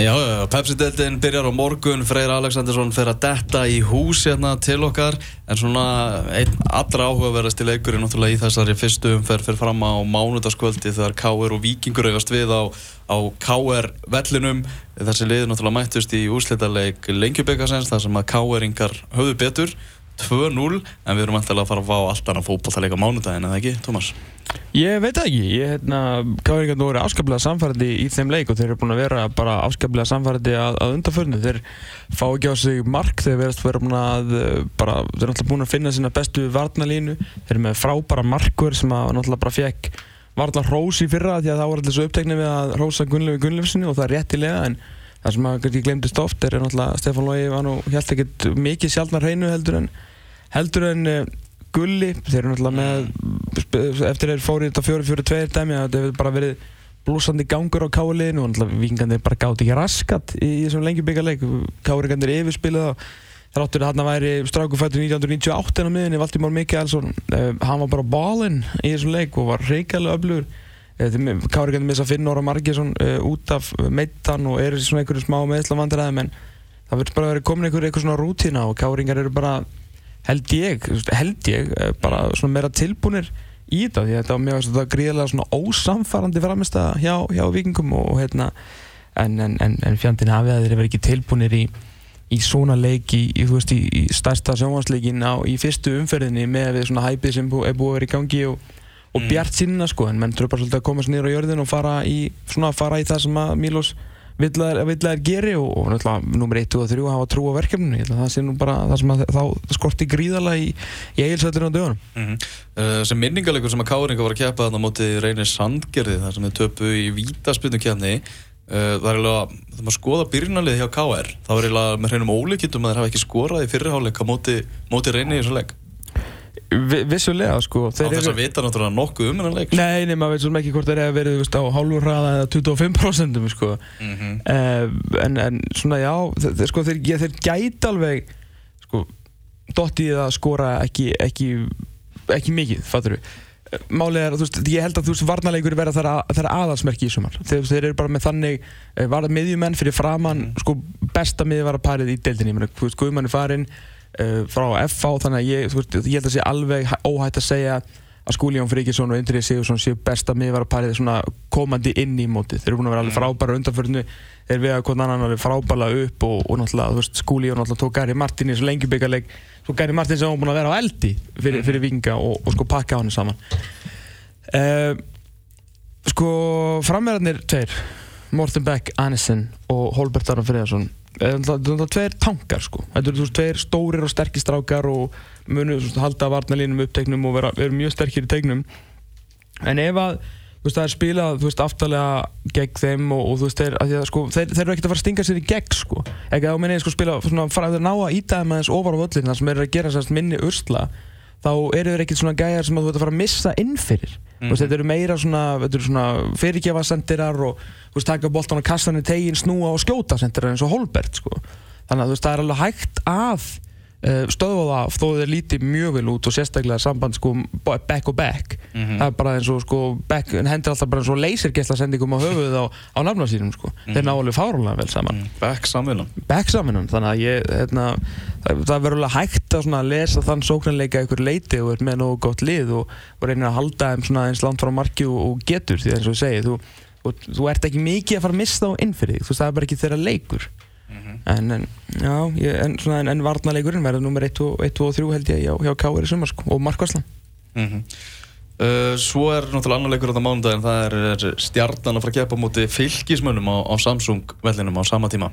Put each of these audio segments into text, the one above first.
Já, Pepsi-deltinn byrjar á morgun, Freyr Aleksandersson fer að detta í hús hérna til okkar en svona einn allra áhugaverðasti leikur er náttúrulega í þessari fyrstu umferð fyrir fram á mánudaskvöldi þegar K.R. og Vikingur eigast við á, á K.R. vellinum þessi liður náttúrulega mættust í úslítarleik lengjubikarsens þar sem að K.R.ingar höfðu betur 2-0 en við erum alltaf að fara að fá allt annað fókbaltaleika á mánudagin, eða ekki, Tómas? Ég veit það ekki, ég hérna, Káringarnir voru afskaplega samfærdi í þeim leik og þeir eru búin að vera bara afskaplega samfærdi að, að undanförnu. Þeir fá ekki á sig mark, þeir verðast vera búin að bara, þeir eru alltaf búin að finna sína bestu varnalínu. Þeir eru með frábæra markur sem að náttúrulega bara fekk varðla hrós í fyrra því að það voru alltaf svo uppteknið við að hrósa Gunnlegu Gunnlefsinu og það er réttilega en það sem að kannski glemdist oft er náttúrulega Stefán Lógi var nú helt ekkert mikið sjálfnar hreinu heldur en heldur en uh, Gulli, þeir eru náttúrulega með eftir þeir fórið þetta 4-4-2 dæmi að þetta hefur bara verið blúsandi gangur á káliðinu og náttúrulega vikingandi bara gátt ekki raskat í þessum lengi byggjarleik káringandir yfirspilið á þar áttur þarna væri strákufættur 1998 á miðinni, Valdimár Mikkelson uh, hann var bara bálinn í þessum leik og var reykjælega öflugur. Uh, káringandir með þess að finna Óra Margesson út af meittan og er svona einhverju smá meðslavandræðum en það verður bara verið komin einhver, einhver svona rútina og káringar eru bara held ég, held ég eh, bara svona meira tilbúinir í þetta því að þetta var mjög gríðilega svona ósamfærandi framist að hjá, hjá vikingum og hérna en, en, en, en fjandinn hafið að þeir eru ekki tilbúinir í, í svona leik í, í, veist, í stærsta sjónvansleikin í fyrstu umferðinni með svona hæpið sem er búið að vera í gangi og, og mm. bjart sinna sko en menn þurfa bara svolítið að komast nýra á jörðin og fara í, svona, fara í það sem að Mílos vill að þeir geri og, og náttúrulega nummer 1 og 3 hafa trú á verkefninu. Það sé nú bara það sem að þá skorti gríðala í, í eigilsætturinn á dögunum. Mm -hmm. uh, sem minningalegur sem að Káringa var að keppa þarna móti Reynir Sandgerði þar sem þau töpu í vítaspilnu kjæfni uh, það er alveg að maður skoða byrjunalið hjá KR þá er alveg með hreinum ólíkittum að þeir hafa ekki skorað í fyrirháleika móti, móti Reynir í þessu legg Vissulega sko Á þess að vita náttúrulega nokkuð um hennar leik Nei, nei, maður veit svolítið ekki hvort það er að verið veist, á hálfur hraða eða 25% sko. mm -hmm. uh, en, en svona já þeir, sko, þeir, þeir gæti alveg sko, það að skora ekki, ekki, ekki mikið fattur við Málið er, þú veist, ég held að þú veist varnarleikur verða þar, að, þar aðalsmerki í sumar þeir, þeir eru bara með þannig eh, varða miðjumenn fyrir framann, mm. sko besta miðjuvara parið í deildinni, þú veist, Guðmann er farinn uh, frá FH þannig að ég, veist, ég held að sé alveg óhætt að segja að Skúli Jón Fríkisson og Indrið Sigursson séu besta miðvaraparið svona komandi inn í mótið. Þeir eru búin að vera alveg mm. frábæra undanförnu, þeir við að hvern annan alveg frábæra upp og, og náttúrulega, veist, Skúli Jón tók Gary Martin í þessu lengjubíkarleik, svo Gary Martin sem var búin að vera á eldi fyrir, mm. fyrir vikinga og, og sko pakka á henni saman. Uh, sko, framverðarnir tveir, Morten Beck Annesen og Holbert Aron Friðarsson það er tveir tankar sko. Þetta eru tveir stórir og sterkir strákar og munið halda varnalínum upptegnum og vera, vera mjög sterkir í tegnum en ef að veist, það er spilað aftalega gegn þeim og, og veist, þeir, að sko, þeir, þeir eru ekkert að fara að stinga sér í gegn sko. Ekki að minni sko spila fara að ná að íta þeim aðeins ofar á völlin þar sem er að gera sérst minni ursla þá eru þeir ekkert svona gæjar sem þú ert að fara að missa innfyrir mm -hmm. þetta eru meira svona, svona fyrirgefasendirar og veist, taka bóltan og kasta hann í tegin snúa og skjóta sendirar eins og Holbert sko. þannig að það er alveg hægt að uh, stöðva það þó þið líti mjög vel út og sérstaklega samband sko, back og back mm -hmm. það er bara eins og sko, back, hendur alltaf bara eins og lasergessla sendingum á höfuð á, á nafna sínum sko. mm -hmm. þeir ná alveg fárunlega vel saman mhm. back samvinnum back samvinnum þannig að ég hérna, það, það verður alveg hægt að lesa þann sóknarleika ykkur leiti og er með nógu gott lið og, og reynir að halda þeim eins langt frá marki og, og getur því eins og ég segi þú, og, þú ert ekki mikið að fara að missa þá inn fyrir þig þú veist það er bara ekki þeirra leikur Mm -hmm. en, en, já, ég, en, svona, en, varnalegurinn verður nummer 1 og 3 held ég hjá, hjá K.R. í sumar sko, og Mark Varslan mm -hmm. uh, Svo er náttúrulega annar leikur á þetta mánudagin, það er, er stjarnan að fara að kepa mútið fylgismönnum á, á Samsung vellinum á sama tíma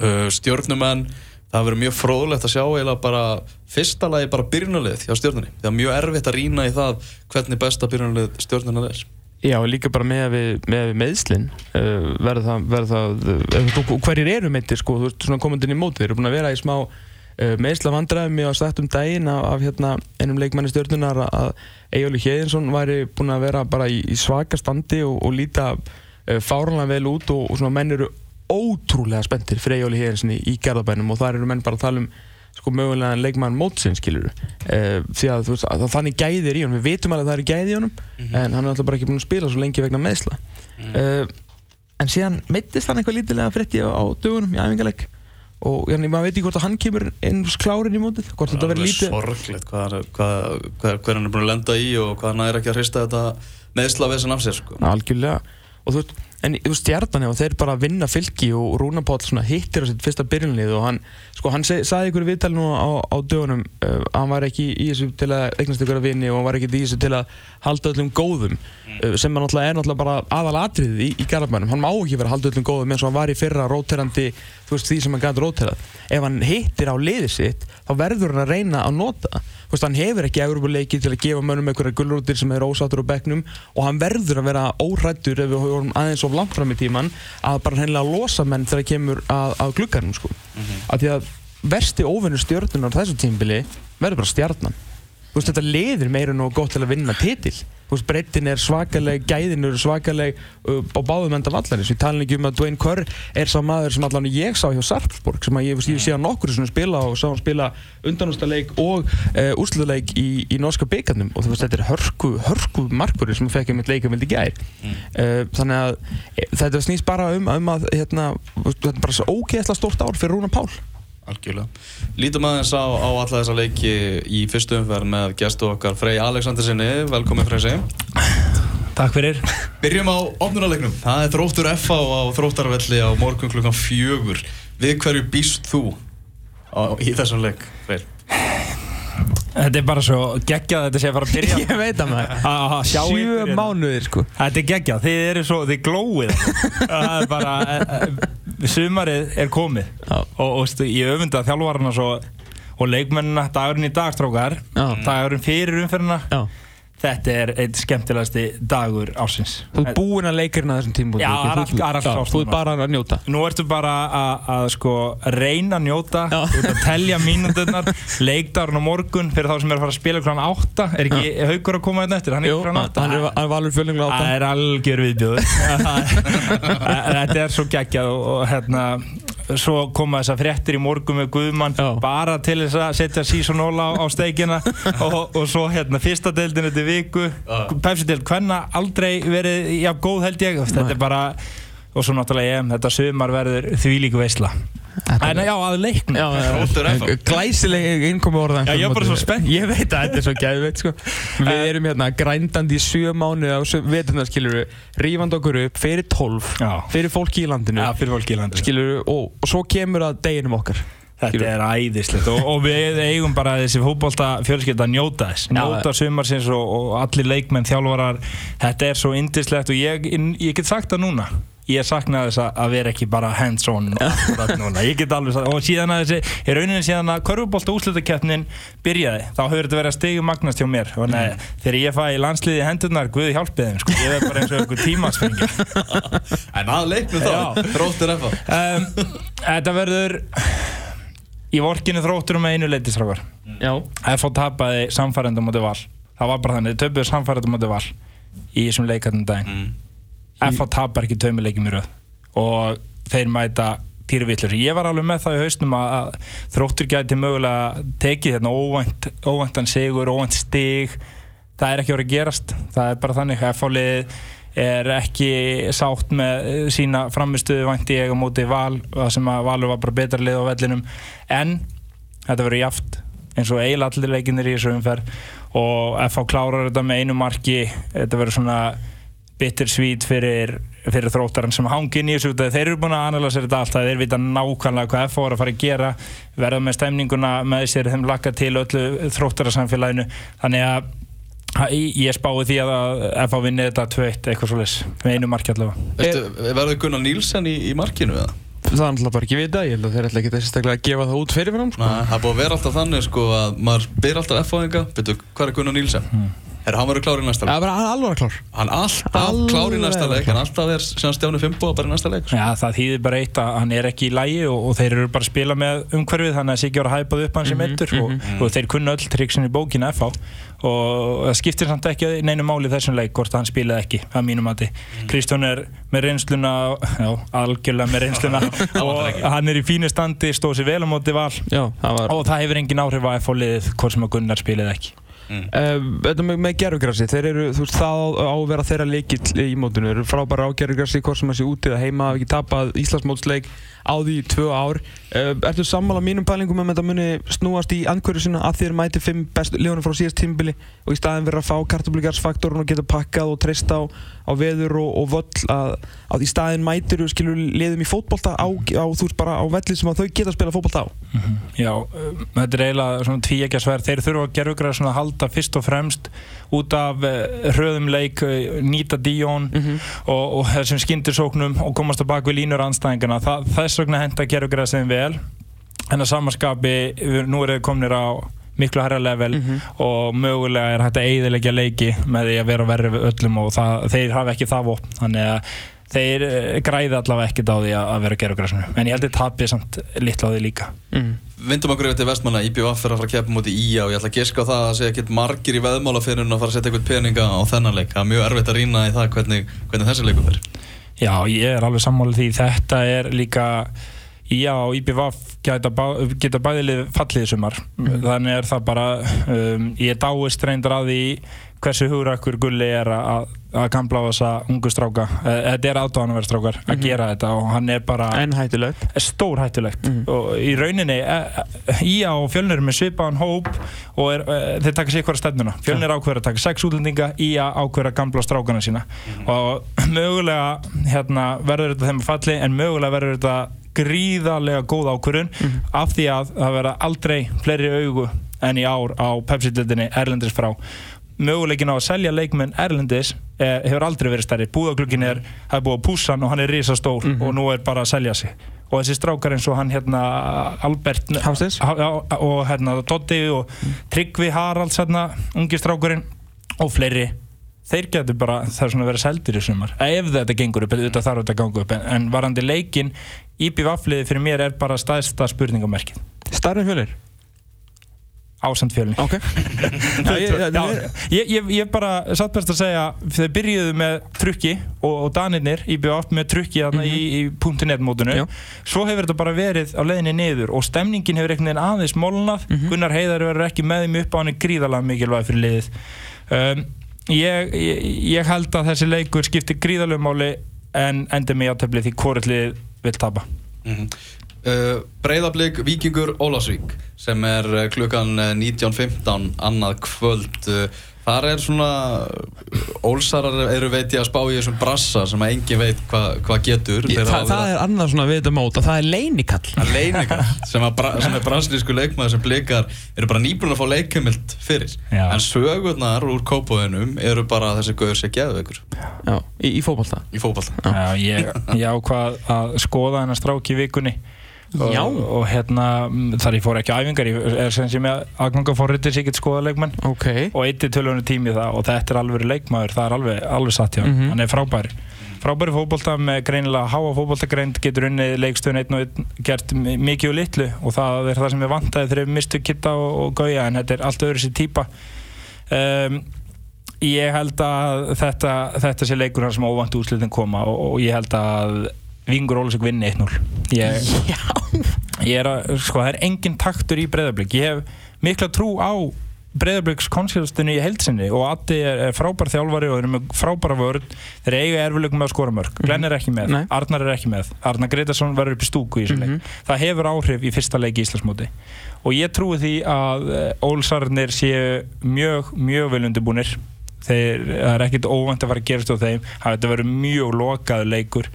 uh, stjórnumenn það verður mjög fróðlegt að sjá eiginlega bara fyrsta lagi bara byrjunalið hjá stjórnunni það er mjög erfitt að rýna í það hvernig besta byrjunalið stjórnunna er Já, líka bara með við, með við meðslinn uh, verður það, verður það uh, hverjir eru meittir sko, þú veist svona komandinn í móti, þeir eru búin að vera í smá uh, meðslavandræðum ég á stættum daginn af, af hérna, einum leikmanni stjórnunar að Egilur Hjeðinsson væri búin að vera bara í, í svaka standi og, og líta fáranlega vel út og, og svona menn eru ótrúlega spenntir fyrir Egilur Hjeðinsson í, í gerðabænum og þar eru menn bara að tala um sko mögulega leikmann mótsinn skilur uh, því að þú veist að þannig gæðir í honum við veitum alveg að það eru gæði í honum mm -hmm. en hann er alltaf bara ekki búin að spila svo lengi vegna meðsla mm -hmm. uh, en síðan meittist hann eitthvað lítilega frétti á, á dögunum í æfingaleg og þannig maður veit ekki hvort að hann kemur einn klárin í mótið hvort þetta verður lítið sorglegt hvað, hvað, hvað, hvað hann er búin að lenda í og hvað hann er ekki að hrista þetta meðsla við þessan af sér sko. algjörlega og þú veist, en þú veist stjarnan og þeir bara vinna fylki og Rúna Páll hittir á sitt fyrsta byrjunlið og hann sko hann seg, sagði ykkur viðtal nú á, á dögunum uh, hann var ekki í þessu til að eignast ykkur að vinni og hann var ekki í þessu til að halda öllum góðum mm. uh, sem er náttúrulega, er náttúrulega bara aðal atriðið í, í Garabænum, hann má ekki vera að halda öllum góðum eins og hann var í fyrra róterandi þú veist því sem hann gæti róterað. Ef hann hittir á liðið sitt þá verður hann að reyna að nota. Veist, hann hefur ekki Európa-leiki til að gefa mönnum einhverja gullrútir sem er ósáttur á begnum og hann verður að vera órættur ef við höfum aðeins of langt fram í tíman að bara hennilega losa menn þegar það kemur að, að gluggarnum sko. Mm -hmm. að því að versti óvinnur stjórnunar þessu tímbili verður bara stjarnan veist, þetta leðir meira nú gott til að vinna titil breytin er svakaleg, gæðin eru svakaleg uh, á báðum enda vallarins við talum ekki um að Dwayne Kerr er sá maður sem allavega ég sá hjá Sarpsborg sem að ég, ég sé að nokkur svona spila og sá hann spila undanústaleik og uh, úrsluleik í, í norska byggarnum og þú veist þetta er hörku, hörku markbúri sem fekk einmitt leika vildi gær. Mm. uh, þannig að e, þetta snýst bara um, um að hérna, þetta er bara svo ógeðslega stórt ár fyrir Rúna Pál Algjörlega. Lítum aðeins á, á alla þessa leiki í fyrstu umferð með gestu okkar Frey Aleksandersinni. Velkomin Frey Sig. Takk fyrir. Byrjum á opnuralegnum. Það er þróttur FA á þróttarvelli á morgun klukkan fjögur. Við hverju býst þú á, í þessum leik, Frey? Þetta er bara svo geggjað þetta sé að fara að byrja Ég veit að maður Sjú mánuðir sko Þetta er geggjað, þið eru svo, þið glóið Það er bara eh, eh, Sumarið er komið. Og, og ég öfunda þjálfvarna svo Og leikmennina dagurinn í dagstrókar Dagurinn fyrir umferðina Þetta er einn skemmtilegasti dagur ásins. Þú er búinn að leikirna þessum tímum? Já, það er alltaf. Þú er bara að njóta? Nú ertu bara að sko reyna að njóta, þú ert að telja mínundurnar, leikdarinn á morgun fyrir þá sem er að fara að spila kl. 8. Er ekki haugur að koma hérna eftir? Er. 8. Hann er valur fjölningu 8. Það er algjör viðbjóður. Þetta er svo geggjað og hérna svo koma þessar fréttir í morgun með Guðmann Já. bara til þess að setja season all á, á steikina og, og svo hérna fyrsta deildin þetta viku. Pepsi-deild, hvenna aldrei verið já, góð held ég, þetta er bara og svo náttúrulega ég, þetta sömar verður því líku veysla en já, að leikna glæsileg innkomi orða. Já, ég er bara svo spennt. Ég veit að þetta er svo gæðveit sko. við erum hérna grændandi í 7 mánu og við þetta skilur við rífand okkur upp fyrir 12 já. fyrir fólki í landinu, já, fólki í landinu. Skilur, og, og svo kemur það deginum okkar. Þetta er æðislegt. Og, og við eigum bara þessi fókbólta fjölskylda að njóta þess. Njóta sumarsins og, og allir leikmenn, þjálfarar. Þetta er svo indislegt og ég, ég get sagt það núna ég sakna þess að vera ekki bara hands on ég get alveg sagt og síðan að þessi, í rauninni síðan að korfubólta úslutakefnin byrjaði þá höfður þetta verið að stegu magnast hjá mér. Og nei, mm. þegar ég fæ landsliði hendurnar Guði hjálpið þeim, sko, ég er bara eins og einhver tímaspringi En að leiknum þá, þróttur efa um, Þetta verður í vorkinu þróttur um einu leitisrákar F.A. tapaði samfærendum á val. Það var bara þannig, töpuði samfærendum á val í þessum leikarnum daginn. Mm. F.A. tapar ekki tömuleikim í rauð og þeir mæta týrvillur. Ég var alveg með það í hausnum að, þróttur gæti mögulega tekið hérna óvænt, óvæntan sigur, óvænt stig. Það er ekki orðið gerast. Það er bara þannig. Að F.A er ekki sátt með sína framistuðu vænti ég á móti val sem að valur var bara betra lið á vellinum. En þetta verður jaft eins og eiginlega allir leikinnir í þessu umferð. Og FH klárar þetta með einu marki. Þetta verður svona bittersvít fyrir, fyrir þróttarinn sem hangin í þessu þeir eru búin að analysera þetta allt þeir vita nákvæmlega hvað FH er að fara að gera verða með stemninguna með sér þeim laka til öllu þróttararsamfélaginu þannig að Ég spái því að FH vinni þetta 2-1 eitthvað svolítið með einu marki allavega Verður Gunnar Nílsen í, í markinu eða? Það er alltaf bara ekki vita, ég held að þeir ætla ekki þess að gefa það út fyrir fyrir hann sko. Það er búin að vera alltaf þannig sko að maður byr alltaf FH-inga, betur hvað er Gunnar Nílsen? Hmm. Er hann verið klár í næsta leik? Já, hann er alveg klár. Hann er alltaf klár í næsta leik, hann er alltaf verið sem Stjáni Fimbo bara í næsta leik. Já, það þýðir bara eitt að hann er ekki í lægi og, og þeir eru bara að spila með umhverfið þannig að það sé ekki að vera hæpað upp hann sem eittur mm -hmm, og, mm -hmm. og þeir kunna öll triksin í bókinu FH og það skiptir samt ekki neinu máli þessum leik hvort hann spilaði ekki, að mínum að þið. Kristjón er með reynsluna, já, algjörlega með reynsluna og hann er í fínu standi, stóð sér vel á móti val já, var... og það hefur engin áhrif að FH liðið hvort sem að Gunnar spilaði ekki. Mm. uh, Þetta með, með gerfugrassi, þeir eru, þú veist, það á að vera þeirra leikill í mótunum, þeir eru frábæra á gerfugrassi, hvort sem það sé úti eða heima, hafa ekki tapað Íslandsmótsleik á því tvö ár. Uh, ertu sammála mínum pælingum um að þetta muni snúast í andkvöru sinna að þér mæti fimm bestu leonum frá síðast tímbili og í staðin vera að fá kartablugarsfaktorun og geta pakkað og treysta á, á veður og, og völl að, að í staðin mætir og skilur liðum í fótbolta á, á, þú veist, bara á velli sem að þau geta að spila fótbolta á. Mm -hmm. Já, um, þetta er eiginlega svona tvíækjasverð. Þeir þurfa að gerfugra að halda fyrst og fremst út af uh, hröðum leik, uh, nýta díón mm -hmm. og, og þessum skindirsóknum og komast á við þess vegna henda gerfugra sem vel. En að samanskapi, nú er þið komnir á miklu hærra level mm -hmm. og mögulega er hægt að eiðilegja leiki með því að vera verið við öllum og það, þeir hafa ekki það vopn. Þannig að þeir eh, græði allavega ekkert á því að vera græsunu en ég held að það tapir samt litla á því líka mm. Vindum okkur yfir til vestmanna, IBF er að fara að keppa mútið í og ég ætla að giska á það að segja ekkert margir í veðmála fyrir hún að fara að setja eitthvað peninga á þennan leik það er mjög erfitt að rýna í það hvernig, hvernig þessi leikum er Já, ég er alveg sammálið því þetta er líka Já, IBF geta, geta bæðilið fallið sumar mm. þannig er það bara um, ég dáist reyndar að því hversu hugrakkur Gulli er að, að gamla á þessa ungu stráka. Eh, þetta er átáðan að vera strákar að mm -hmm. gera þetta og hann er bara stór hættulegt. mm -hmm. og í rauninni Ía og Fjölnir er með svipaðan hóp og er, þeir taka sér hverja stefnuna. Fjölnir ákveður að taka sex útlendinga Ía ákveður að gamla strákana sína. Mm -hmm. og mögulega hérna, verður þetta þeim að falli en mögulega verður þetta gríðarlega góð ákvörðun af því að það verða aldrei fleiri augu en í ár á Pepsi-dildinni Erlendis frá möguleikin á að selja leikmenn Erlendis eh, hefur aldrei verið stærri búðaglugin er, það er búið að púsa hann og hann er risastór mm -hmm. og nú er bara að selja sig og þessi strákar eins og hann hérna Albert ha, og hérna Totti og. Tryggvi Haralds hérna, ungi strákurinn og fleiri þeir getur bara, það er svona vera seldir í sumar ef þetta gengur upp, þetta þarf þetta að ganga upp en, varandi leikin Íbí Vafliði fyrir mér er bara staðsta spurningamerkið Starri fjölir? Ásand fjölni okay. ég, ég, ég bara satt best að segja þeir byrjuðu með trukki og, og Danirnir í BF með trukki mm -hmm. í, í .net mótunum svo hefur þetta bara verið á leðinni niður og stemningin hefur einhvern veginn aðeins molnað mm -hmm. Gunnar Heiðar verður ekki með þeim upp á hann gríðalega mikilvæg fyrir liðið um, ég, ég held að þessi leikur skiptir gríðalega máli en endur mig átöflið því hvort lið vil tapa mm -hmm. Uh, Breiðablík Víkingur Ólasvík sem er uh, klukkan 19.15 uh, annað kvöld. Þar er svona Ólsarar eru veit ég að spá í þessum brassa sem að engin veit hvað hva getur. Ég, það, það er annað svona veit að móta það er leinikall leinikall sem, bra, sem er branslísku leikmaður sem blikar eru bara nýbúin að fá leikamilt fyrir. Já. en sögurnar úr kópáðinum eru bara þessi gauður sem geðu ykkur Já, í, í fókbalta ég ákvað að skoða hennar strák í vikunni og, og hérna þar ég fór ekki æfingar ég er sem sem ég aðganga fórritir sér ekkert skoða leikmann okay. og eitt í tölvunni tími það og þetta er alveg leikmaður, það er alveg, alveg satt hjá mm -hmm. hann er frábæri frábæri fókbólta með greinilega háa fókbóltagreind getur unni leikstöðun einn og einn gert mikið og litlu. Og það er það sem við vantæði þegar við mistu Kitta og, og Gauja en þetta er allt öðru sér típa. Um, ég held að þetta, þetta sé leikur hann sem óvand úslitin koma og, og ég held að Vingur Ólusík vinni 1-0 ég, ég er að, sko það er engin taktur í breyðarblik ég hef mikla trú á breyðarbliks konsilstunni í heilsinni og Addi er, er frábær þjálfari og þeir eru með frábæra vörð þeir eiga erfileikum með að skora mörg mhm. Glenn er ekki með, Nei. Arnar er ekki með. Arnar Gretarsson verður upp í stúku í þessu mm -hmm. leik það hefur áhrif í fyrsta leik í Íslandsmóti. Og ég trúi því að Ólsarnir eh, séu mjög, mjög vel undirbúnir. Þeir, það er ekkit óvænt að fara að gerast á þeim. Það verður mjög lokaðu leikur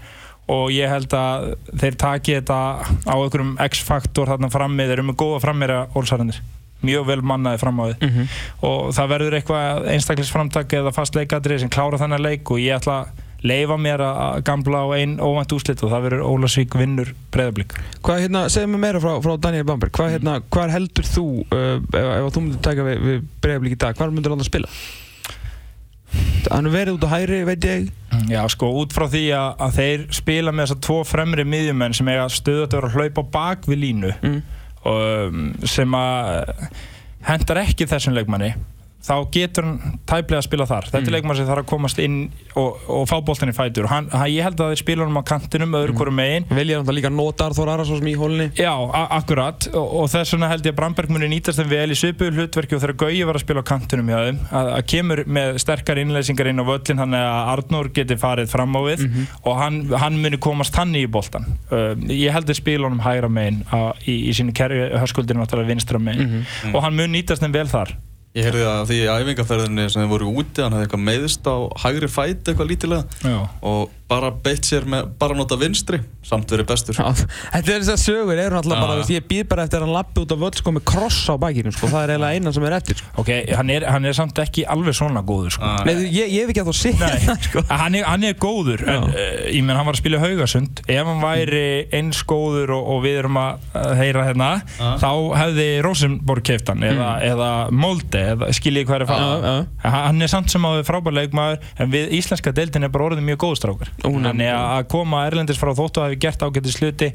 og ég held að þeir taki þetta á einhverjum X-faktor þarna frammi, þeir eru með góða frammera ólsarðanir, mjög vel mannaði fram á þið mm -hmm. og það verður eitthvað einstaklisframtak eða fast leikadrið sem klára þennan leik og ég ætla að leifa mér að gamla á einn óvænt úslit og það verður Ólasvík vinnur breyðablík. Hvað, hérna, segð mér meira frá, frá Daniel Bamberg, hvað, hérna, hvað heldur þú, uh, ef, ef þú myndir taka við, við breyðablík í dag, hvað myndir hann að spila? Hann er verið út á hæri, veit ég Já, sko, út frá því að, að þeir spila með þessar tvo fremri miðjumenn sem eiga stöðut að vera að hlaupa bak við línu mm. og, um, sem að hendar ekki þessum leikmanni þá getur hann tæplega að spila þar. Þetta er mm. leikmann sem þarf að komast inn og, og fá bóltan í fætur. Hann, hann, ég held að þeir spila hann á kantinum öðru mm. hverju megin. Vilja hann líka nota Arþór Ararsson í hólni Já, akkurat. Og, og þess vegna held ég að Bramberg muni nýtast þeim vel í svipu hlutverki og þegar Gauji var að spila á kantinum hjá þeim að, að kemur með sterkar innleysingar inn á völlin þannig að Arnór geti farið fram á við mm -hmm. og hann, hann muni komast hann í bóltan uh, ég held að spila hann hægra megin í, í sínu Ég heyrði að því æfingarferðinni sem þið voru úti hann hefði eitthvað meðist á hægri fæti eitthvað lítilega Já. og bara beitt sér með, bara nota vinstri samt verið bestur Já, Þetta er þess að sögur eru alltaf bara, veist, ég býð bara eftir að hann lappi út á völd sko með kross á bakinu sko, það er eiginlega einan sem er eftir sko. Ok, hann er, hann er samt ekki alveg svona góður sko. Nei, ég, ég hef ekki að þú sé það sko. hann, er, hann er góður, en uh, ég menn hann var að spila haugasund, ef hann væri eins góður og, og við erum að heyra hérna, þá hefði Rosenborg keift hann, eða, mm. eða Molde, eða skiljið hverja fann ah, ah. hann er samt sem að við frábærleik maður, en við íslenska deildin er bara orðið mjög góðstrákar Þannig að koma Erlendis frá þóttu að hafi gert ágætið sluti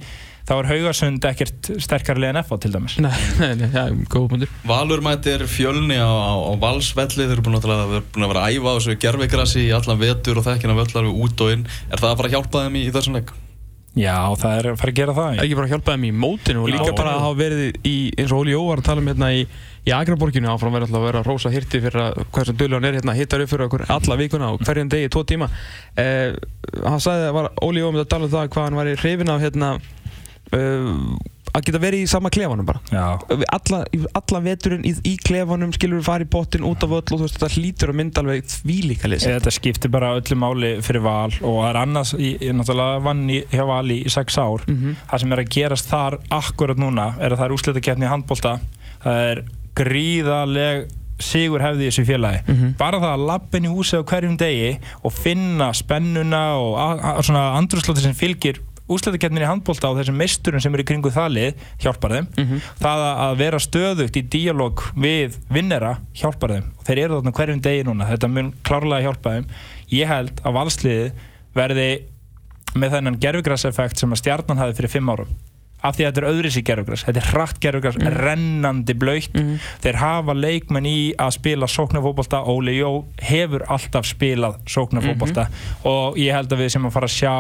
þá er Haugarsund ekkert sterkarlega en FA til dæmis. Nei, nei, nei, já, góð punktur. Valur mætir fjölni á, á, á valsvelli, þeir eru búin að, búin að vera að æfa á þessu gerfigrassi í allan vetur og þekkina völlar við út og inn. Er það að fara að hjálpa þeim í, í þessum legg? Já, það er að fara að gera það. Ekki bara að hjálpa þeim í mótinu og líka bara að hafa verið í, eins og Óli Jó var að tala um hérna í í Agraborginu áfram verður alltaf að vera rosa hirti fyrir að hversum dölun er hérna hittar upp fyrir okkur alla vikuna og hverjum degi tvo tíma eh, hann sagði að Óli Ómið að tala um það hvað hann var í hrifin af hérna uh, að geta verið í sama klefanum bara. Alla, alla veturinn í, í klefanum skilur við farið í pottin út af öll og þú veist þetta hlýtur að mynda alveg því líka leysi Þetta skiptir bara öllu máli fyrir val og það er annars, ég náttúrulega vann í, hjá vali í sex ár. Mm -hmm. það sem er að gerast þar akkurat núna er að það er úsleita keppni í handbólta það er gríðaleg sigur hefði þessu félagi. Mm -hmm. bara það að lappin í húsi á hverjum degi og finna spennuna og svona andrúrslóti sem fylgir úslættakettin í handbólta á þessum meisturinn sem eru í kringu þalið hjálpar þeim. Mm -hmm. það að vera stöðugt í díalóg við vinnera hjálpar þeim. Og þeir eru þarna hverjum degi núna. Þetta mun klárlega hjálpa þeim. Ég held að valsliði verði með þennan gerfugrasseffekt sem að stjarnan hafi fyrir fimm árum. Af því að þetta er öðris í gerðugræs þetta er hratt gerðugræs, mm. rennandi blöytt mm. þeir hafa leikmenn í að spila sóknarfókbalta, Óli Jó hefur alltaf spilað sóknarfókbalta mm -hmm. og ég held að við sem að fara að sjá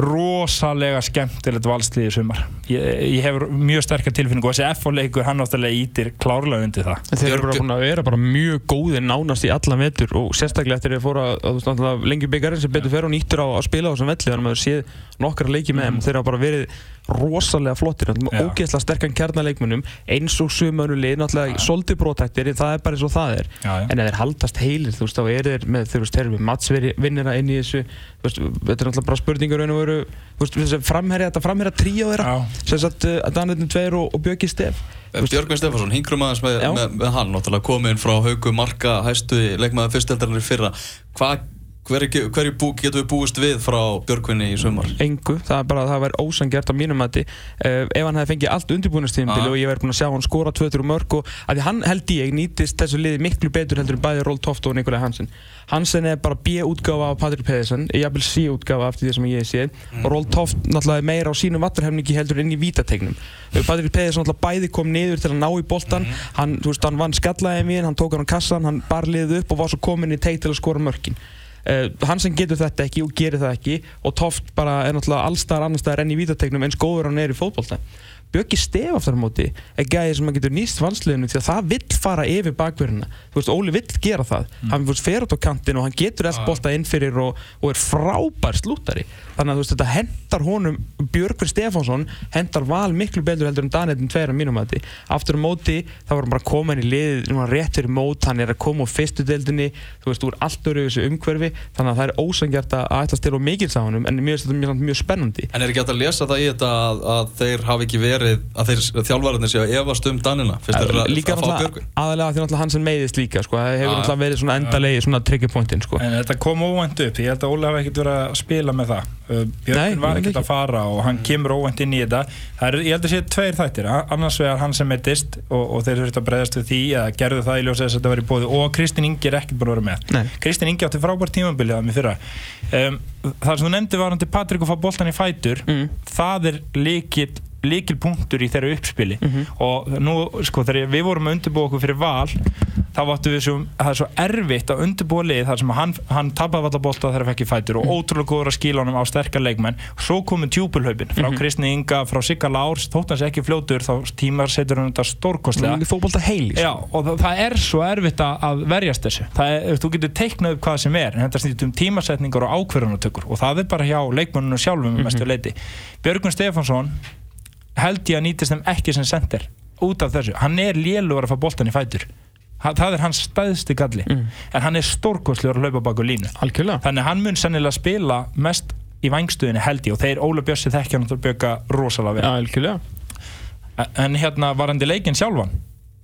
rosalega skemmtilegt valslið í sumar ég, ég hef mjög sterkar tilfinning og þessi F-leikur hann áttalega ítir klárlega undir það Þeir eru bara, er bara mjög góðir nánast í allan vetur og sérstaklega eftir að þeir fóra að, að lengi byggjarinn sem betur fer og nýttur á að spila á þessum velli þannig að maður séð nokkara leiki með þeim mm. þeir hafa bara verið rosalega flottir ógeðslega sterkan kjarnaleikmunum eins og sumanuleg, náttúrulega solti brótæktir það er bara eins og það er. Já, já. en ef þeir haldast heilir, þú veist, þá er þeir með þeir eru með matsvinnina inn í þessu veist, þetta er náttúrulega bara spurningur raun og veru, þú veist, þessi framherja þetta framherja tríu þeirra, sem sagt uh, Danirinn 2 og, og Björki Steff Björgvin Stefansson, hingrum aðeins með, með, með hann náttúrulega kominn frá haugu marka hæstu leikmaði fyrsteldarinn fyrra. Hvað Hverju hver getur við búist við frá Björkvinni í sumar? Engu, það er bara að það væri ósangjart á mínum mati. Uh, ef hann hefði fengið allt undirbúinastíðinbili ah. og ég verði búin að sjá hann skora 2-3 mörg og að því hann held ég nýtist þessu liði miklu betur heldur en bæði Ról Toft og Nikolaj Hansen. Hansen er bara B-útgáfa af Patrik Pedersen hafði C-útgáfa eftir því sem ég sé. Mm. og Ról Toft náttúrulega meira á sínum vatnarhefningi heldur inn í vítategnum Patrik Pedersen náttúrulega bæði kom Uh, hann sem getur þetta ekki og gerir það ekki og Toft bara er náttúrulega allstar annar staðar enn í vítategnum eins góður hann er í fótballtæð Björki Stef aftur á móti er gæðið sem getur nýst vansliðinu því að það vill fara yfir bakverðina þú veist, Óli vill gera það. Mm. hann fer út á kantin og hann getur allt bólta inn fyrir og, og er frábær slúttari. Þannig að þú veist, þetta hendar honum Björgur Stefánsson hendar val miklu betur heldur en Danettin tveira mínum að því aftur á móti, þá var hann bara komin í lið rétt fyrir mót, hann er að koma á fyrstu deildinni, þú veist, úr allt öru þessu umhverfi, þannig að það er ósangjart að ætla að stila mikils á honum, en mjög, mjög, mjög er verið verið að þeir þjálfvararnir séu að efast um Danina. Fyrst þeir að, að fá Björgvin? aðalega því að hann sem meiðist líka sko. það hefur alltaf verið svona endalegi svona triggerpointin sko. en þetta kom óvænt upp ég held að Óli hafi ekkert verið að spila með það. Uh, Björgvin var ekkert að fara og hann kemur óvænt inn í þetta. Er, ég held að sé tveir þættir annars vegar hann sem meiðist og, og þeir þurfti að breyðast við því að gerðu það í ljósa þess að þetta var í bóði og Kristinn Ingi er ekkert að vera með. Kristinn Ingi átti frábært tímambili að mig fyrra. Það sem þú nefndi var hann til Patrik að fá boltan í fætur mm. það er líkill líkil punktur í þeirra uppspili. Mm -hmm. og nú, sko, þegar við vorum að undirbúa okkur fyrir val þá vartu við svo, það er svo erfitt að undirbúa lið þar sem hann, hann tapaði alltaf bólta þegar það fekk í fætur og mm. ótrúlega góður að skila honum á sterkar leikmenn. Svo komið tjúpulhaupin frá mm -hmm. Kristni Inga, frá Sigga Lárs. Þótt hans ekki fljótur, þá tímar setur hann þetta stórkostlega. Mm, Já, og það, það er svo erfitt að verjast þessu. Er, þú getur teiknað upp hvað sem er en þetta snýtt um tímasetningar og ákverðunatökur og það er bara hjá leikmennunum sjálfum held ég að nýtist þeim ekki sem sender út af þessu, hann er lélugur að fá boltan í fætur. Það er hans staðsti galli. Mm. en hann er stórkoslegur að hlaupa baka línu. Algjörlega. þannig hann mun sannilega spila mest í vangstuðinni held ég. Og þeir Óla Björsi þekkja hann að bjöka rosalega vel. Ja, en hérna varandi leikin sjálfan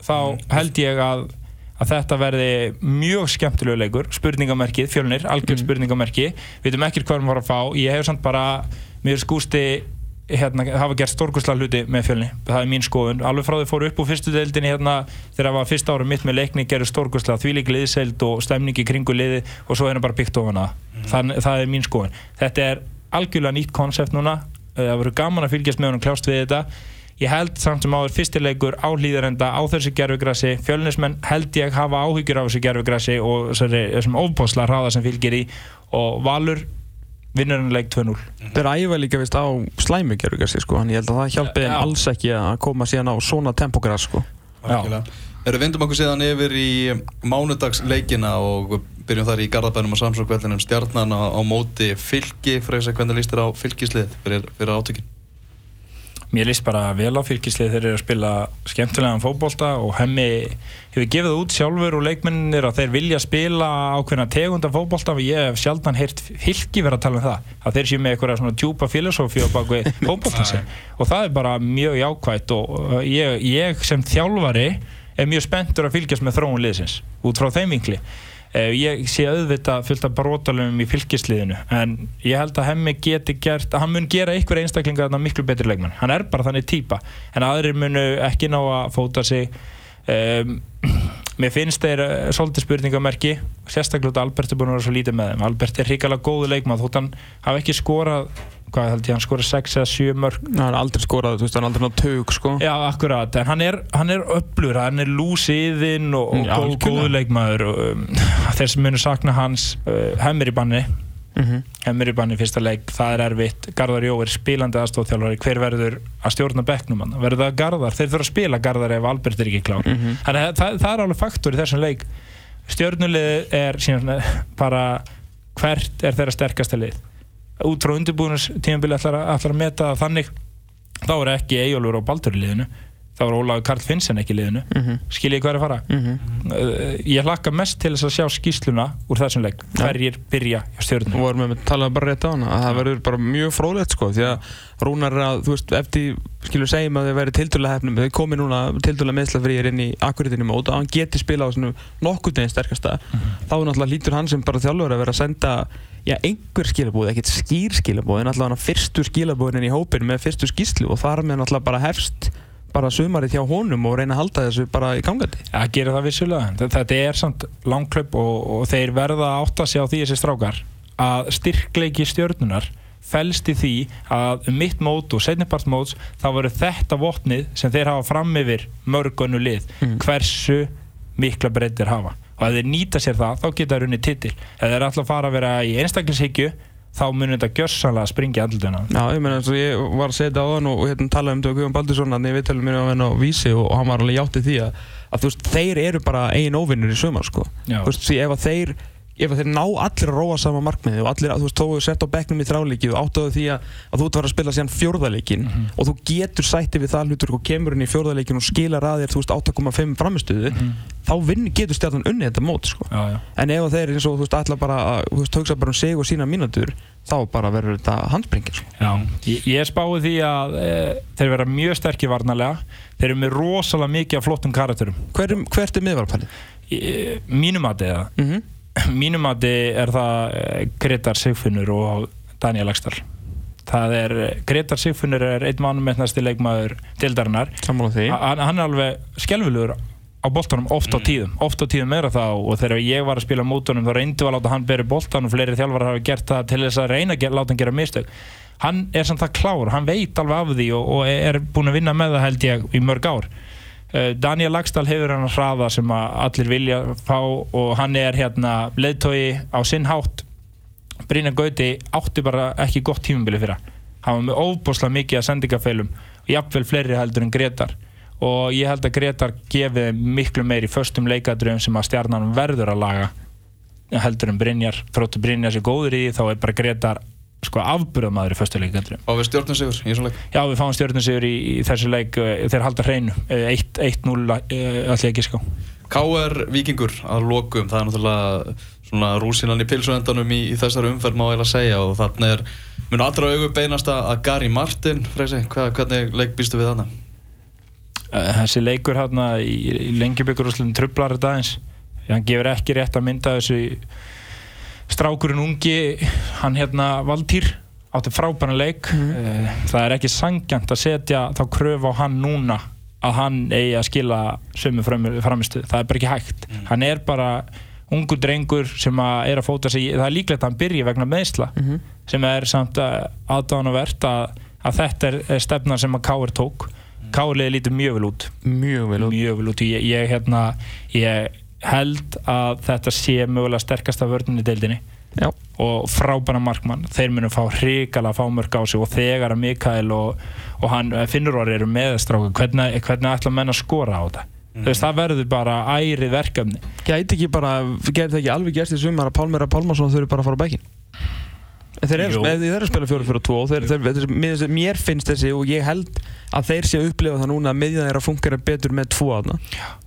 þá mm. held ég að, að þetta verði mjög skemmtilegu leikur. Spurningamerkið, fjölnir, algjörð mm. spurningamerki. Við veitum ekkert hvað við varum að fá. Ég hef samt bara, mér skústi hérna, hafa gert stórkurslega hluti með fjölni. Það er mín skoðun, alveg frá því fóru upp úr fyrstu deildinni hérna þegar það var fyrsta ára mitt með leikni gerur stórkurslega þvílík liðseild og stemningi kringu liði og svo er það bara byggt ofan að mm. það, það er mín skoðun. Þetta er algjörlega nýtt konsept núna. Það verður gaman að fylgjast með honum kljást við þetta. Ég held samt sem áður fyrstileikur á hlýðarenda á þessu gerfugrassi fjölnismenn held ég hafa áhyggjur á þessu gerfugrassi og þessum ofbósla hraða sem fylgir í. Og Valur vinnur hann leik 2-0 Það er æfa líka vist á slæmugjörgasi sko, hann ég held að það hjálpi þeim alls ekki að koma síðan á svona tempogræs sko. Erum vindum okkur síðan yfir í mánudagsleikina og byrjum þar í Garðabænum og Samsókveldinum stjarnan á, á móti fylki, freysa hvernig líst þér á fylkislið fyrir, fyrir átökinn? Mér líst bara vel á fylgislið. Þeir eru að spila skemmtilegan fókbólta og hemmi hefur gefið út sjálfur og leikmennir að þeir vilja spila ákveðna tegunda fókbólta og ég hef sjaldan heyrt fylgi verið að tala um það að þeir séu með eitthvað svona djúpa filosófi á bakvið fókbólta og það er bara mjög jákvægt og uh, ég, ég sem þjálfari er mjög spenntur að fylgjast með þróun liðsins út frá þeim vinkli ég sé auðvitað fullt af barótalum í fylgisliðinu en ég held að hemmi geti gert hann mun gera ykkur einstaklinga þarna miklu betri leikmann hann er bara þannig týpa en aðrir munu ekki ná að fóta sig. Um, mér finnst þeir uh, svolítið spurningamerki sérstaklega Albert er búin að vera svo lítið með þeim. Albert er hrikalega góðu leikmann þótt hann hafi ekki skorað hvað held ég, hann skorað 6 eða 7 mörg hann er aldrei skorað, þú veist, hann er aldrei nátt tög sko. já, akkurat, en hann er, hann er öflur hann er lúsiðinn og, og já, góð, góðuleikmaður um, þeir sem munir sakna hans uh, hemmir í banni. Mm -hmm. hemmir í banni fyrsta leik, það er erfitt. Garðar Jó er spílandi aðstofþjálfari hver verður að stjórna bekknum hann? Verður það Garðar, þeir þurfa að spila Garðar ef Albert er ekki klár. Mm -hmm. þannig að það, það er alveg faktor í þessum leik. Stjórnulið er síðan bara hvert er þeirra sterkasta lið út frá undirbúinus tímabili ætlar, ætlar að meta þannig þá er ekki Eyjólfur á Baldur í liðinu þá er Ólaður Karl Finnsen ekki í liðinu mm -hmm. skiljið hvað er að fara mm -hmm. ég hlakka mest til þess að sjá skýsluna úr þessum leik, hverjir byrja hjá stjórnum og vorum við að tala bara rétt á hana að það verður bara mjög fróðlegt sko því að Rúnar er að, þú veist, eftir skilur segjum að þau verður tildurlega hefnum þau komið núna tildurlega meðslagfrýjar inn í akkuritinu mót og hann geti spila á svona nokkur deginn sterkasta mm -hmm. þá er náttúrulega lítur hann sem bara þjálfur að vera að senda já, einhver skilabóð, ekkert skýr skilabóð en náttúrulega fyrstu skilabóðin í hópin með fyrstu skýslu og þar með náttúrulega bara hefst bara sumarið hjá honum og reyna að halda þessu bara í gangandi. Já, ja, gera það vissulega þetta er samt langklöp og, og þeir verða að sjá því þessi strákar að styrkleiki stjórnunar fælst í því að um mitt mót og setnipart móts þá verður þetta vopnið sem þeir hafa fram yfir mörgunnu lið mm. hversu mikla breytir hafa og ef þeir nýta sér það þá geta það runni titil. Ef þeir er alltaf að fara að vera í einstaklingshyggju þá munir þetta gjörsanlega að springja andlutuna Já, ég meina eins og ég var að setja á hann og, hérna talaði um þetta og Guðjón Baldursson að við talum mér á henn á vísi og, og hann var alveg hjáttið því að, að veist, þeir eru bara eigin óvinnur í sömur sko, þú veist, því ef að þeir ef þeir ná allir að róa sama markmiði og allir þú veist, þú sett á bekknum í þráleiki og áttuðu því að, að þú ert að fara að spila síðan fjórðaleikin mm -hmm. og þú getur sætti við það hlutur og kemur inn í fjórðaleikin og skilar að þér, þú veist, 8,5 framistuðu mm -hmm. þá vinn, getur stjarnan unni þetta mót sko. já, já. en ef þeir eins og þú veist, ætla bara að þú veist, hugsa bara um sig og sína mínutur þá bara verður þetta handspringir sko. Já, ég, ég spái því að e, þeir vera mjög sterkir varnalega þeir eru með rosalega mikið af flottum karakterum Hver, Hvert er miðvarpælið? Mínum að það mm -hmm mínum þið er það eh, Gretar Sigfinnur og Daniel Axtal það er, Gretar Sigfinnur er einn mannumennasti leikmaður tildarinnar hann, hann er alveg skjálfilegur á boltanum oft á mm. tíðum oft á tíðum meira þá. Og þegar ég var að spila mótunum þá reyndi við að láta hann beri boltan og fleiri þjálfar hafa gert það til þess að reyna að láta hann gera mistök. Hann er samt það klár, hann veit alveg af því og, og er búin að vinna með það held ég í mörg ár Daniel Lagstall hefur hann að hraða sem að allir vilja fá og hann er hérna leðtói á sinn hátt. Brynja Gauti átti bara ekki gott tímubili fyrir hann var með óbúslega mikið að sendingafeilum og jafnvel fleiri heldur en Gretar og ég held að Gretar gefi miklu meir í förstum leikadröfum sem að stjarnan verður að laga heldur en Brynjar, þróttu Brynjar sé góður í þá er bara Gretar sko afburðamaður í fyrstu leikandri Og við stjórnum sigur í þessum leik Já, við fáum stjórnum sigur í, í þessu leik eh, þeir halda hreinu, 1-0 allir ekki sko K.R. Vikingur að lokum, það er náttúrulega svona rúsinan í pilsuendanum í, í þessari umferð má ég að segja og þannig er mun allra augur beinast að Gary Martin Freysi, hvað, hvernig leik býstu við? Eh, þessi leikur hérna í, í lengjubíkurúslunum trublar þetta eins hann gefur ekki rétt að mynda þessu strákurinn ungi hann hérna Valtýr átti frábæna leik mm. það er ekki sangjant að setja þá kröf á hann núna að hann eigi að skila sömu framistu, það er bara ekki hægt mm. hann er bara ungu drengur sem að er að fóta sig, það er líklegt að hann byrji vegna meðsla mm -hmm. sem er samt aðdánavert að, að þetta er stefna sem að Káur tók mm. Káurliði lítur mjög vel út mjög vel út, mjög vel út. Ég, ég, hérna, ég held að þetta sé mögulega sterkasta vörðin í deildinni Já. og frábæna markmann þeir munum fá hrikala fámörk á sig og þegar að Mikael og, og hann eh, finnur orðið eru meðstráku hvernig, hvernig ætla menn að skora á þetta mm. Þess, það verður bara ærið verkefni Gæti ekki bara, gæti það ekki alveg gæst í sumar að Pálmera Pálmarsson þurfi bara að fara á bækin Þeir eru, þeir eru að spila fjóru fyrir tvo þeir, þeir, mér, mér finnst þessi og ég held að þeir sé að upplifa það núna að miðjan að fungera betur með tvo aðna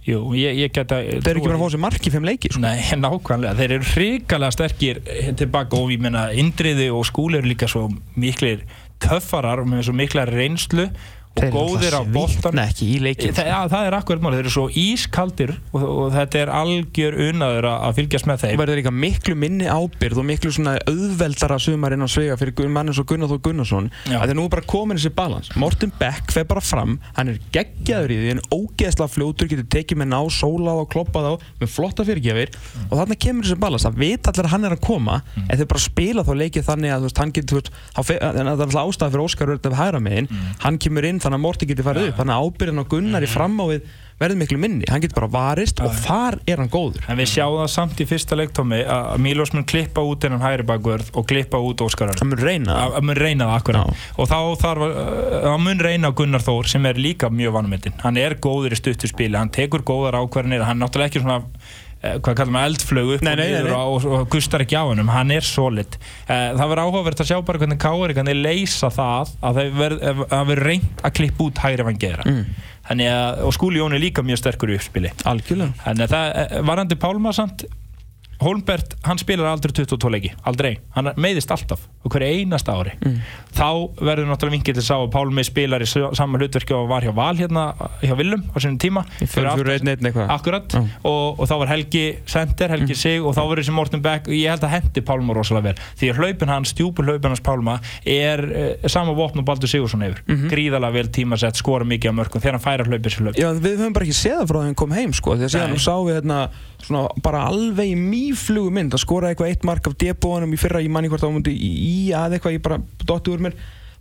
Jú, ég, ég geta Þeir eru ekki bara að fá sér mark í fimm leiki sko. Nei, nákvæmlega, þeir eru hrikalega sterkir tilbaka og ég menna Indriði og skúli eru líka svo miklir töffarar með svo mikla reynslu og góðir á boltan það, ja, það er akkurat mál, þeir eru svo ískaldir og, og þetta er algjör unnaður að fylgjast með þeim. Verður líka miklu minni ábyrð og miklu svona auðveldara sumar inn á svega fyrir mann eins og Gunnar Þór Gunnarsson að það er nú bara komin þessi balans. Morten Beck feð bara fram, hann er geggjaður í því en ógeðsla fljótur getur tekið með ná, sóla á, kloppað á með flotta fyrirgjafir mm. og þannig kemur þessi balans það veit allir að hann er að koma mm. en þau bara spila þá leikið þannig að veist, hann getur, það inn þannig að Morti geti farið upp. Þannig að ábyrðin á Gunnar í framávið verður miklu minni, hann getur bara varist og þar er hann góður. En við sjáum það samt í fyrsta leiktómi að Mílos mun klippa út innan hægri bakvörð og klippa út Óskarar hann mun reyna það. Mun reyna það akkurat. Og þá þarf hann mun reyna Gunnar Þór sem er líka mjög vanmyndin hann er góður í stuttu spili, hann tekur góðar ákvarðinir hann náttúrulega ekki svona Eh, hvað kallar maður eldflögu upp nei, og niður og, og, gustar ekki á hennum, hann er solid. Eh, það verður áhugavert að sjá bara hvernig Kári kanni leysa það að það verður reynd að klippa út hægri ef hann gera mm. og skúli Jón er líka mjög sterkur í uppspili. Algjörlega. Eh, varandi Pálma samt Holmbert, hann spilar aldrei 22 leiki, aldrei, hann meðist alltaf og hverju einasta ári. Mm. þá verður náttúrulega vingið til að sá að Pálmi spilar í saman hlutverki og var hjá Val hérna hjá Willum á sínum tíma. Akkurat. Mm. og, og þá var Helgi Sender, Helgi mm. Sig og þá verður þessi Morten Beck. Og ég held að hendi Pálma rosalega vel. Því að hlaupin hans, stjúpur hlaupin hans Pálma er eh, sama vopn og Baldur Sigursson yfir -hmm. gríðalega vel tímasett, skora mikið á mörgum þegar hann færa hlaupin sér hlaup Já, við höfum bara ekki séð svona, bara alveg mýflugu mynd. Að skora eitthvað eitt mark af debóanum í fyrra, ég manni hvort á mundi í að eitthvað, ég bara dótti úr mér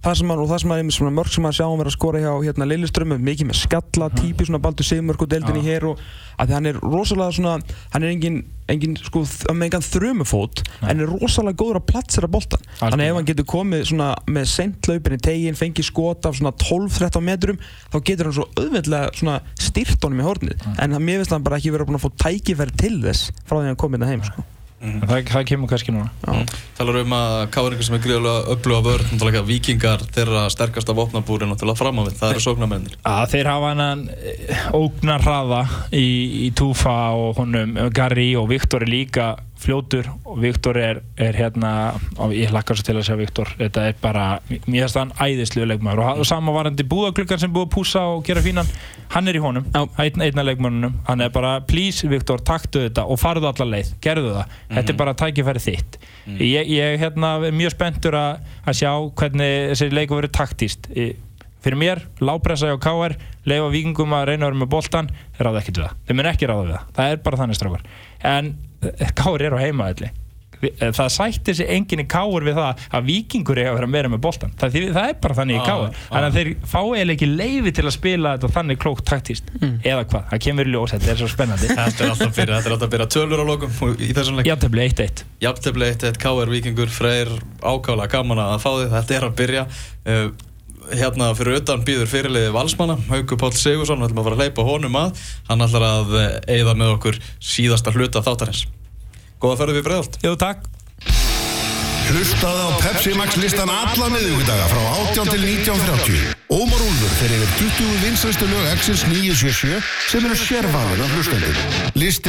það sem að, og það sem að, svona mörg sem að sjáum vera að skora hjá hérna Lilleström mikið með skalla, típi svona baldur sigmörk og deldin í hér og að hann er rosalega svona, hann er engin, engin sko, með engan þrjumufót en er rosalega góður að platsera boltan þannig ef hann getur komið svona með sendlaupin í tegin, fengið skot af svona 12-13 metrum, þá getur hann svo auðveitlega svona styrt honum í hornið. En mér finnst hann bara ekki verið að fá tækifæri til þess frá því að hann komið þetta heim sko. Mm. Það, það kemur kannski núna mm. Talar um að káringar sem er gríðulega öfluga vörð vikingar, þeirra sterkasta vopnabúri náttúrulega fram á við, það eru sóknarmennir Þeir hafa hann eh, ógnar hraða í, í Túfa og honum Garri og Viktor er líka fljótur. Og Viktor er, er hérna og ég hlakkar svo til að segja Viktor. Þetta er bara, mér finnst hann æðislu leikmæður og, og sama varandi búðaklukkan sem búið að púsa og gera fínan, hann er í honum einn, einna leikmænunum, hann er bara please Viktor, taktu þetta og farðu allar leið. Gerðu það, mm -hmm. þetta er mhm. bara tækifæri þitt. Mm -hmm. ég, ég hérna, er mjög spenntur að, að sjá hvernig þessi leiku verið taktíst fyrir mér, lápressa á KR leifa vikingum að reyna að vera með boltan þeir ráða ekki til það, þeir mun ekki ráða við það. Það er bara þannig strafgar en Kári er á heimaðalli eh, það sætti sig enginn í káur við það að vikingur eiga að vera meira með boltan það, það er bara þannig í Já, káur já. þannig að þeir fá eiginlega ekki leifi til að spila þetta þannig klókt taktíst eða hvað, það kemur í ljós, þetta er svo spennandi. Þetta er alltaf fyrir, þetta er alltaf að byrja tölur á lokum í þessum leik. Játtöfli 1-1 Jafntefli 1-1, KR Víkingur, Freyr ákála gaman að fá þið, þetta er að byrja. Uh, hérna fyrir utan býður fyrirliði Valsmanna, Haukur Páll Sigursson við ætlum að fara að hleypa honum að hann ætlar að eigða með okkur síðasta hluta þáttarins Góða ferðu við Freyðalt Jú, takk Hlustaðu á Pepsi Max listan alla miðvíkudaga frá 18 til 19.30. Ómar Úlfur fer yfir 20 vinsæstu lög Exils 977 sem eru sérvalin af hlustendum. Listi